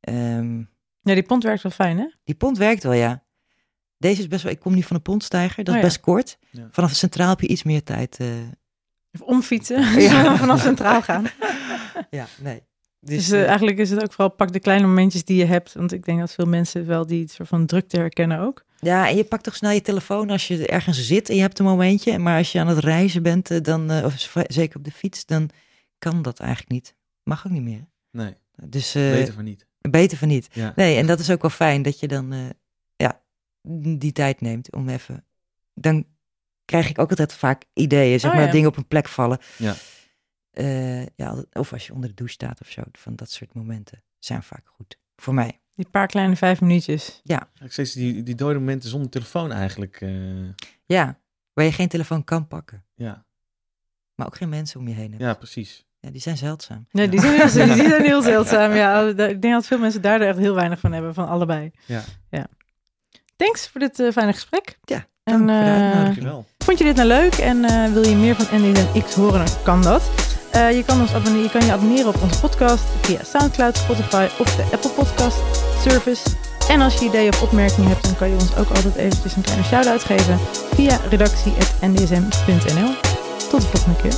Speaker 3: Ehm,
Speaker 1: Ja, die pont werkt wel fijn, hè?
Speaker 3: die pont werkt wel, ja. Deze is best wel, ik kom niet van de pontstijger, dat
Speaker 1: Oh
Speaker 3: is
Speaker 1: ja.
Speaker 3: best kort.
Speaker 2: Ja.
Speaker 3: Vanaf de centraal heb je iets meer tijd. eh,
Speaker 1: Of omfietsen.
Speaker 3: Ja.
Speaker 1: Vanaf centraal gaan.
Speaker 3: ja, nee.
Speaker 1: Dus,
Speaker 3: Dus,
Speaker 1: eh,
Speaker 3: eh,
Speaker 1: eigenlijk is het ook vooral pak de kleine momentjes die je hebt. Want ik denk dat veel mensen wel die soort van drukte herkennen ook.
Speaker 3: ja, en je pakt toch snel je telefoon als je ergens zit en je hebt een momentje. Maar als je aan het reizen bent, eh, dan, eh, of zeker op de fiets, dan kan dat eigenlijk niet. Mag ook niet meer.
Speaker 2: Nee,
Speaker 3: Dus eh,
Speaker 2: beter van niet.
Speaker 3: beter van niet.
Speaker 2: Ja.
Speaker 3: Nee, en dat is ook wel fijn dat je dan eh, ja, die tijd neemt om even. Dan krijg ik ook altijd vaak ideeën, zeg
Speaker 1: Oh,
Speaker 3: maar,
Speaker 1: ja.
Speaker 3: dingen op een plek vallen.
Speaker 2: Ja.
Speaker 3: Eh, ja, of als je onder de douche staat of zo. Van dat soort momenten zijn vaak goed. Voor mij.
Speaker 1: Die paar kleine vijf minuutjes.
Speaker 2: Ik steeds die, die dode momenten zonder telefoon eigenlijk. eh,
Speaker 3: Ja, waar je geen telefoon kan pakken.
Speaker 2: ja.
Speaker 3: Maar ook geen mensen om je heen hebt.
Speaker 2: ja, precies.
Speaker 3: Ja, die zijn zeldzaam.
Speaker 1: Nee, die zijn, heel, die zijn heel zeldzaam. Ja, ik denk dat veel mensen daar echt heel weinig van hebben, van allebei.
Speaker 2: Ja.
Speaker 1: ja. Thanks voor dit eh, fijne gesprek.
Speaker 3: Ja,
Speaker 1: En.
Speaker 2: Dankjewel.
Speaker 1: Vond je dit nou leuk en eh, wil je meer van NDS en X horen, dan kan dat. Eh, je, kan ons abonneren, je kan je abonneren op onze podcast via Soundcloud, Spotify of de Apple Podcast Service. En als je ideeën of opmerkingen hebt, dan kan je ons ook altijd eventjes een kleine shout-out geven via redactie.ndsm.nl. Tot de volgende keer.